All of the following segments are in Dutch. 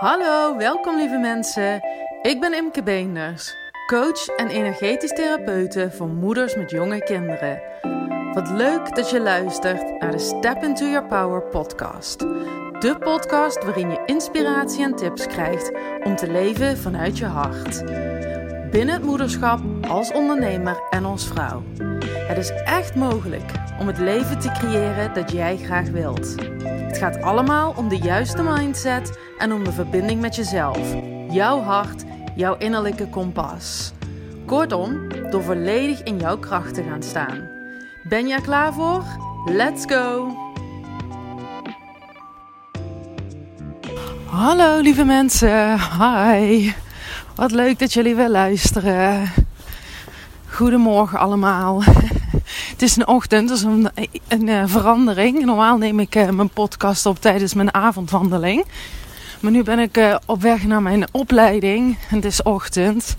Hallo, welkom lieve mensen. Ik ben Imke Beenders, coach en energetisch therapeute voor moeders met jonge kinderen. Wat leuk dat je luistert naar de Step Into Your Power podcast. De podcast waarin je inspiratie en tips krijgt om te leven vanuit je hart. Binnen het moederschap, als ondernemer en als vrouw. Het is echt mogelijk om het leven te creëren dat jij graag wilt. Het gaat allemaal om de juiste mindset en om de verbinding met jezelf, jouw hart, jouw innerlijke kompas. Kortom, door volledig in jouw kracht te gaan staan. Ben er klaar voor? Let's go! Hallo lieve mensen, hi. Wat leuk dat jullie weer luisteren. Goedemorgen allemaal. Het is een ochtend, dus een, een verandering. Normaal neem ik uh, mijn podcast op tijdens mijn avondwandeling. Maar nu ben ik uh, op weg naar mijn opleiding. Het is ochtend.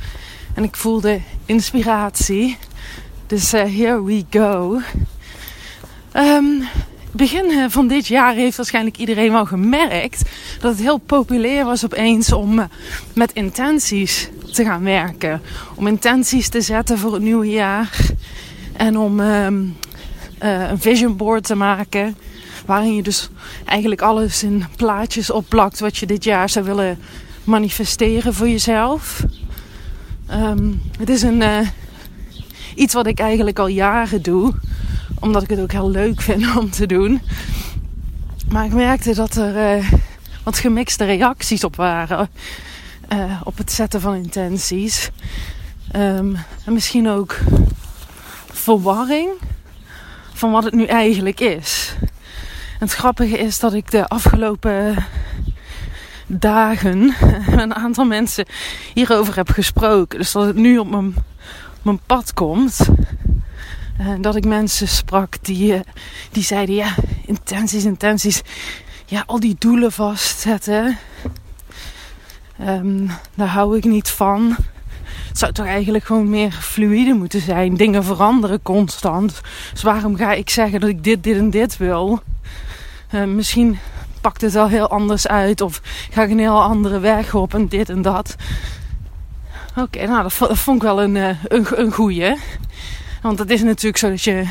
En ik voelde inspiratie. Dus here we go. Um, begin van dit jaar heeft waarschijnlijk iedereen wel gemerkt dat het heel populair was opeens om met intenties te gaan werken. Om intenties te zetten voor het nieuwe jaar. En om um, uh, een vision board te maken. Waarin je dus eigenlijk alles in plaatjes opplakt wat je dit jaar zou willen manifesteren voor jezelf. Um, het is een, uh, iets wat ik eigenlijk al jaren doe. Omdat ik het ook heel leuk vind om te doen. Maar ik merkte dat er uh, wat gemixte reacties op waren. Op het zetten van intenties. Um, en misschien ook verwarring van wat het nu eigenlijk is. Het grappige is dat ik de afgelopen dagen met een aantal mensen hierover heb gesproken. Dus dat het nu op mijn, mijn pad komt. En dat ik mensen sprak die, die zeiden: ja, intenties, intenties. Ja, al die doelen vastzetten. Um, daar hou ik niet van. Het zou toch eigenlijk gewoon meer fluïde moeten zijn. Dingen veranderen constant. Dus waarom ga ik zeggen dat ik dit, dit en dit wil? Uh, misschien pakt het wel heel anders uit. Of ga ik een heel andere weg op en dit en dat. Oké, nou dat, vond ik wel een, uh, een, een goeie. Want het is natuurlijk zo dat je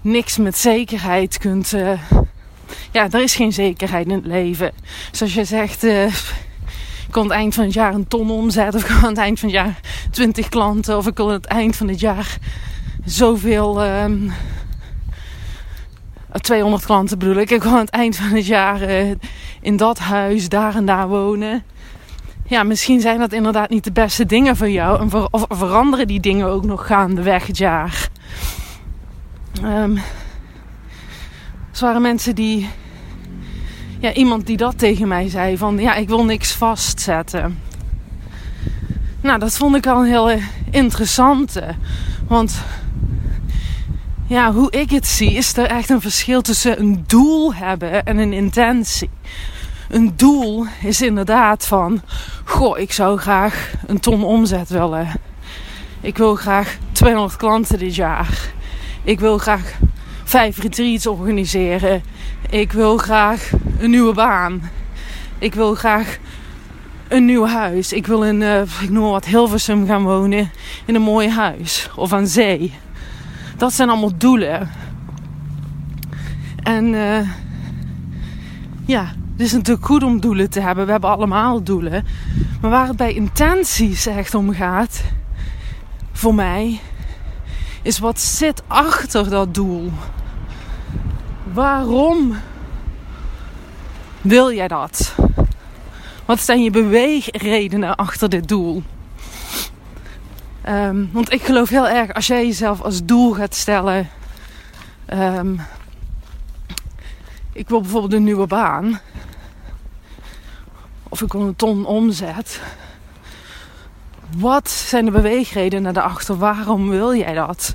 niks met zekerheid kunt... Uh, ja, er is geen zekerheid in het leven. Zoals je zegt ik wil aan het eind van het jaar een ton omzet. Of ik wil aan het eind van het jaar 20 klanten. Of ik wil aan het eind van het jaar zoveel. Um, ehm, 200 klanten bedoel ik. Ik wil aan het eind van het jaar uh, in dat huis daar en daar wonen. Ja, misschien zijn dat inderdaad niet de beste dingen voor jou. En of veranderen die dingen ook nog gaandeweg het jaar. Um, waren mensen die ja, iemand die dat tegen mij zei: van ja, ik wil niks vastzetten. Nou, dat vond ik al een heel interessante. Want ja, hoe ik het zie, is er echt een verschil tussen een doel hebben en een intentie. Een doel is inderdaad van: Goh, ik zou graag een ton omzet willen. Ik wil graag 200 klanten dit jaar. Ik wil graag vijf retreats organiseren. Ik wil graag een nieuwe baan. Ik wil graag een nieuw huis. Ik wil in, uh, ik noem wat, Hilversum gaan wonen. In een mooi huis. Of aan zee. Dat zijn allemaal doelen. En uh, ja, het is natuurlijk goed om doelen te hebben. We hebben allemaal doelen. Maar waar het bij intenties echt om gaat, voor mij, is wat zit achter dat doel. Waarom wil jij dat? Wat zijn je beweegredenen achter dit doel? Um, want ik geloof heel erg als jij jezelf als doel gaat stellen. Um, ik wil bijvoorbeeld een nieuwe baan. Of ik wil een ton omzet. Wat zijn de beweegredenen daarachter? Waarom wil jij dat?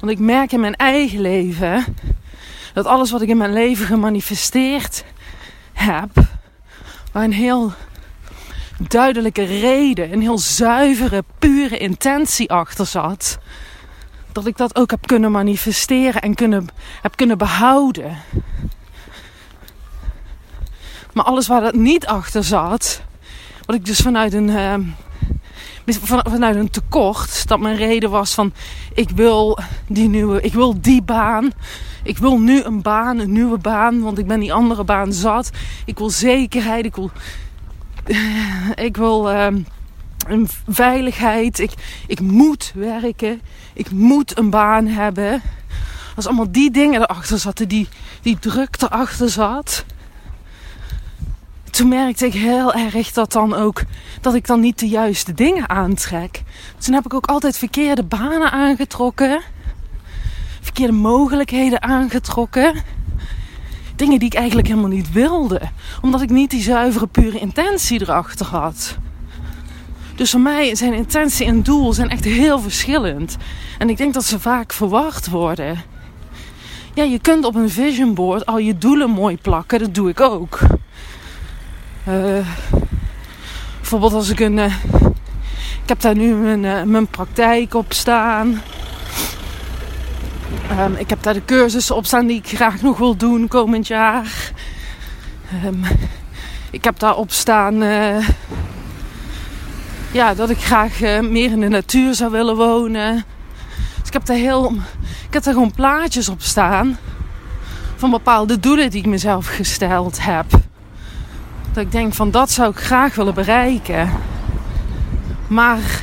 Want ik merk in mijn eigen leven dat alles wat ik in mijn leven gemanifesteerd heb, waar een heel duidelijke reden, een heel zuivere, pure intentie achter zat, dat ik dat ook heb kunnen manifesteren en kunnen, heb kunnen behouden. Maar alles waar dat niet achter zat, wat ik dus vanuit een, uh, vanuit een tekort, dat mijn reden was van ik wil die nieuwe, ik wil die baan. Ik wil nu een baan, een nieuwe baan, want ik ben die andere baan zat. Ik wil zekerheid, ik wil, ik wil uh, een veiligheid. Ik, ik moet werken, ik moet een baan hebben. Als allemaal die dingen erachter zaten, die, die druk erachter zat toen merkte ik heel erg dat dan ook dat ik dan niet de juiste dingen aantrek. Toen heb ik ook altijd verkeerde banen aangetrokken, verkeerde mogelijkheden aangetrokken. Dingen die ik eigenlijk helemaal niet wilde, omdat ik niet die zuivere, pure intentie erachter had. Dus voor mij zijn intentie en doel zijn echt heel verschillend. En ik denk dat ze vaak verward worden. Ja, je kunt op een vision board al je doelen mooi plakken, dat doe ik ook. Uh, bijvoorbeeld als ik een. Uh, ik heb daar nu mijn, uh, mijn praktijk op staan. Um, ik heb daar de cursussen op staan die ik graag nog wil doen komend jaar. Um, ik heb daar op staan. ja, dat ik graag meer in de natuur zou willen wonen. Dus ik heb daar heel. Ik heb daar gewoon plaatjes op staan. Van bepaalde doelen die ik mezelf gesteld heb. Dat ik denk van dat zou ik graag willen bereiken. Maar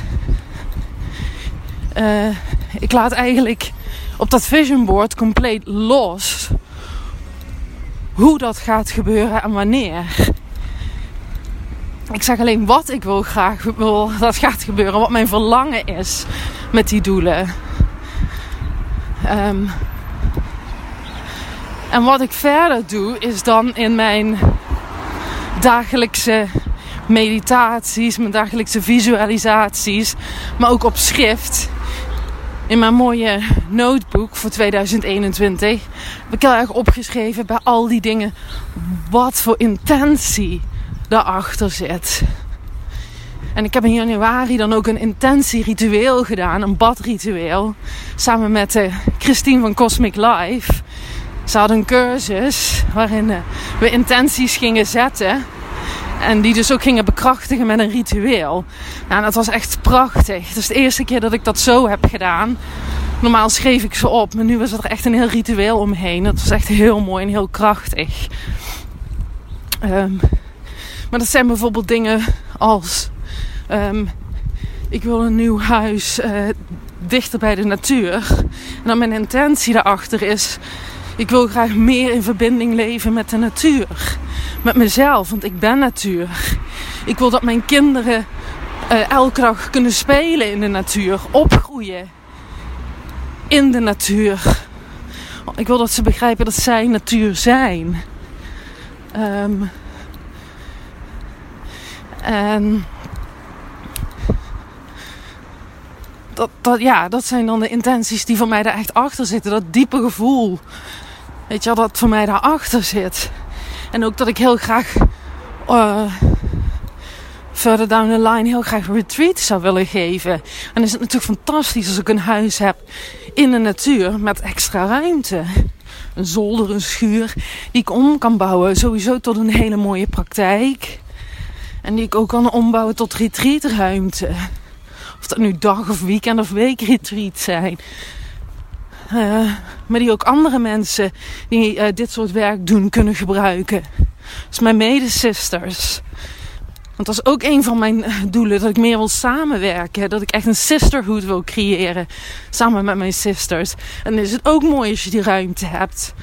uh, ik laat eigenlijk op dat vision board compleet los hoe dat gaat gebeuren en wanneer. Ik zeg alleen wat ik wil graag wil dat gaat gebeuren, wat mijn verlangen is met die doelen. Um, en wat ik verder doe, is dan in mijn dagelijkse meditaties, mijn dagelijkse visualisaties, maar ook op schrift. In mijn mooie notebook voor 2021 heb ik heel erg opgeschreven bij al die dingen wat voor intentie daarachter zit. En ik heb in januari dan ook een intentieritueel gedaan, een badritueel, samen met uh, Christine van Cosmic Life. Ze hadden een cursus waarin eh, we intenties gingen zetten. En die dus ook gingen bekrachtigen met een ritueel. Nou, dat was echt prachtig. Het is de eerste keer dat ik dat zo heb gedaan. Normaal schreef ik ze op, maar nu was er echt een heel ritueel omheen. Dat was echt heel mooi en heel krachtig. Um, maar dat zijn bijvoorbeeld dingen als: um, ik wil een nieuw huis uh, dichter bij de natuur. En dan mijn intentie daarachter is: ik wil graag meer in verbinding leven met de natuur. Met mezelf, want ik ben natuur. Ik wil dat mijn kinderen uh, elke dag kunnen spelen in de natuur, opgroeien in de natuur. Ik wil dat ze begrijpen dat zij natuur zijn. Um, en dat, dat, ja, dat zijn dan de intenties die voor mij daar echt achter zitten. Dat diepe gevoel Weet je wel, dat voor mij daarachter zit. En ook dat ik heel graag uh, verder down the line heel graag retreat zou willen geven. En dan is het natuurlijk fantastisch als ik een huis heb in de natuur met extra ruimte. Een zolder, een schuur die ik om kan bouwen. Sowieso tot een hele mooie praktijk. En die ik ook kan ombouwen tot retreatruimte. Of dat nu dag of weekend of weekretreat zijn. Uh, maar die ook andere mensen die uh, dit soort werk doen kunnen gebruiken. Dus mijn medesisters. Want dat is ook een van mijn eh, doelen. Dat ik meer wil samenwerken. Dat ik echt een sisterhood wil creëren. Samen met mijn sisters. En dan is het ook mooi als je die ruimte hebt.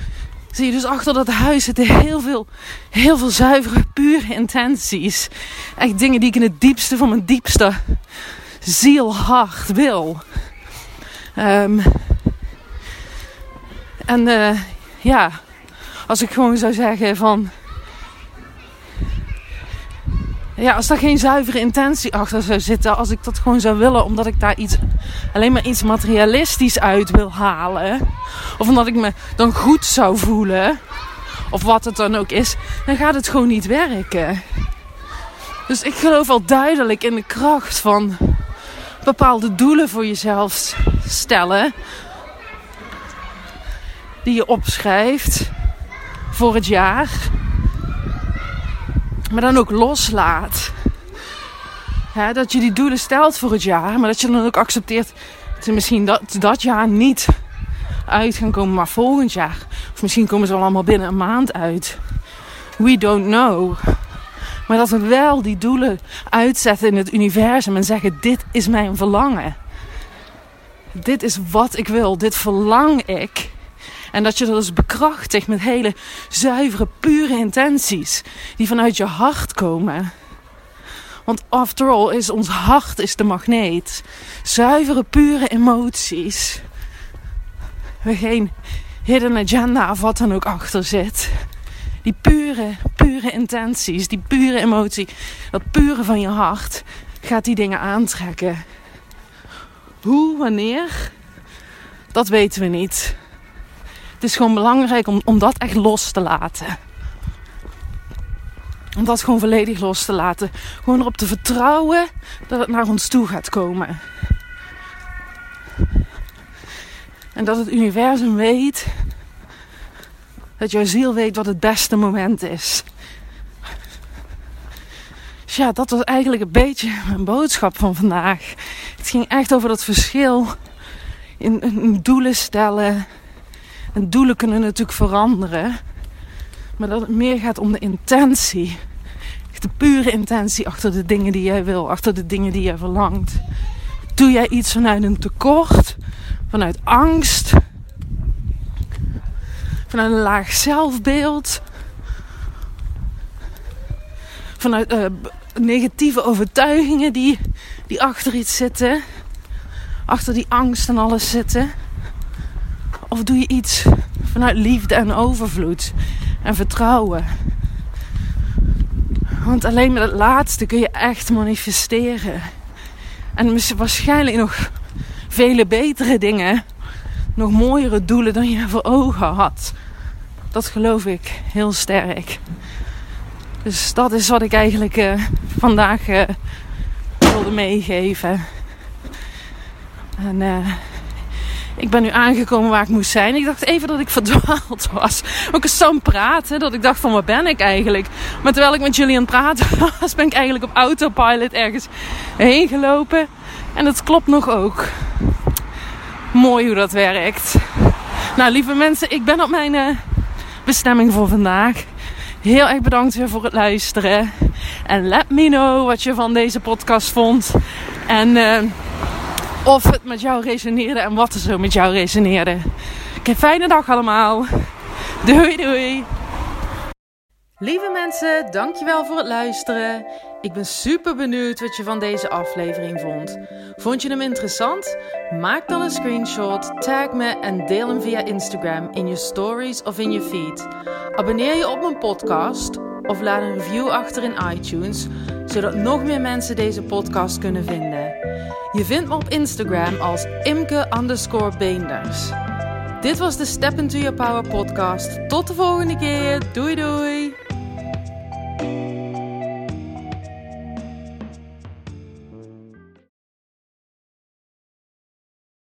Zie je dus achter dat huis zitten heel veel, heel veel zuivere, pure intenties. Echt dingen die ik in het diepste van mijn diepste ziel, hart wil. Um, en uh, ja, als ik gewoon zou zeggen van. Ja, als daar geen zuivere intentie achter zou zitten, als ik dat gewoon zou willen, omdat ik daar iets, alleen maar iets materialistisch uit wil halen, of omdat ik me dan goed zou voelen, of wat het dan ook is, dan gaat het gewoon niet werken. Dus ik geloof al duidelijk in de kracht van bepaalde doelen voor jezelf stellen die je opschrijft voor het jaar. Maar dan ook loslaat. dat je die doelen stelt voor het jaar, maar dat je dan ook accepteert dat ze misschien dat, dat jaar niet uit gaan komen, maar volgend jaar. Of misschien komen ze wel allemaal binnen een maand uit. We don't know. Maar dat we wel die doelen uitzetten in het universum en zeggen: Dit is mijn verlangen. Dit is wat ik wil. Dit verlang ik. En dat je dat dus bekrachtigt met hele zuivere, pure intenties. Die vanuit je hart komen. Want after all is ons hart is de magneet. Zuivere, pure emoties. We geen hidden agenda of wat dan ook achter zit. Die pure, pure intenties, die pure emotie, dat pure van je hart gaat die dingen aantrekken. Hoe, wanneer, dat weten we niet. Het is gewoon belangrijk om, om dat echt los te laten. Om dat gewoon volledig los te laten. Gewoon erop te vertrouwen dat het naar ons toe gaat komen. En dat het universum weet dat jouw ziel weet wat het beste moment is. Dus ja, dat was eigenlijk een beetje mijn boodschap van vandaag. Het ging echt over dat verschil in, in doelen stellen. En doelen kunnen natuurlijk veranderen. Maar dat het meer gaat om de intentie. De pure intentie achter de dingen die jij wil, achter de dingen die jij verlangt. Doe jij iets vanuit een tekort, vanuit angst, vanuit een laag zelfbeeld, vanuit uh, negatieve overtuigingen die, die achter iets zitten, achter die angst en alles zitten? Of doe je iets vanuit liefde en overvloed en vertrouwen? Want alleen met het laatste kun je echt manifesteren. En waarschijnlijk nog vele betere dingen. Nog mooiere doelen dan je voor ogen had. Dat geloof ik heel sterk. Dus dat is wat ik eigenlijk uh, vandaag uh, wilde meegeven. En uh, ik ben nu aangekomen waar ik moest zijn. Ik dacht even dat ik verdwaald was. Ook eens zo praten, dat ik dacht van waar ben ik eigenlijk? Maar terwijl ik met jullie aan het praten was, ben ik eigenlijk op autopilot ergens heen gelopen. En dat klopt nog ook. Mooi hoe dat werkt. Nou, lieve mensen, ik ben op mijn uh, bestemming voor vandaag. Heel erg bedankt weer voor het luisteren. En let me know wat je van deze podcast vond. En uh, of het met jou resoneerde en wat er zo met jou resoneerde. Oké, fijne dag allemaal. Doei doei. Lieve mensen, dankjewel voor het luisteren. Ik ben super benieuwd wat je van deze aflevering vond. Vond je hem interessant? Maak dan een screenshot, tag me en deel hem via Instagram in je stories of in je feed. Abonneer je op mijn podcast of laat een review achter in iTunes, zodat nog meer mensen deze podcast kunnen vinden. Je vindt me op Instagram als imke underscore beenders. Dit was de Step Into Your Power podcast. Tot de volgende keer. Doei doei!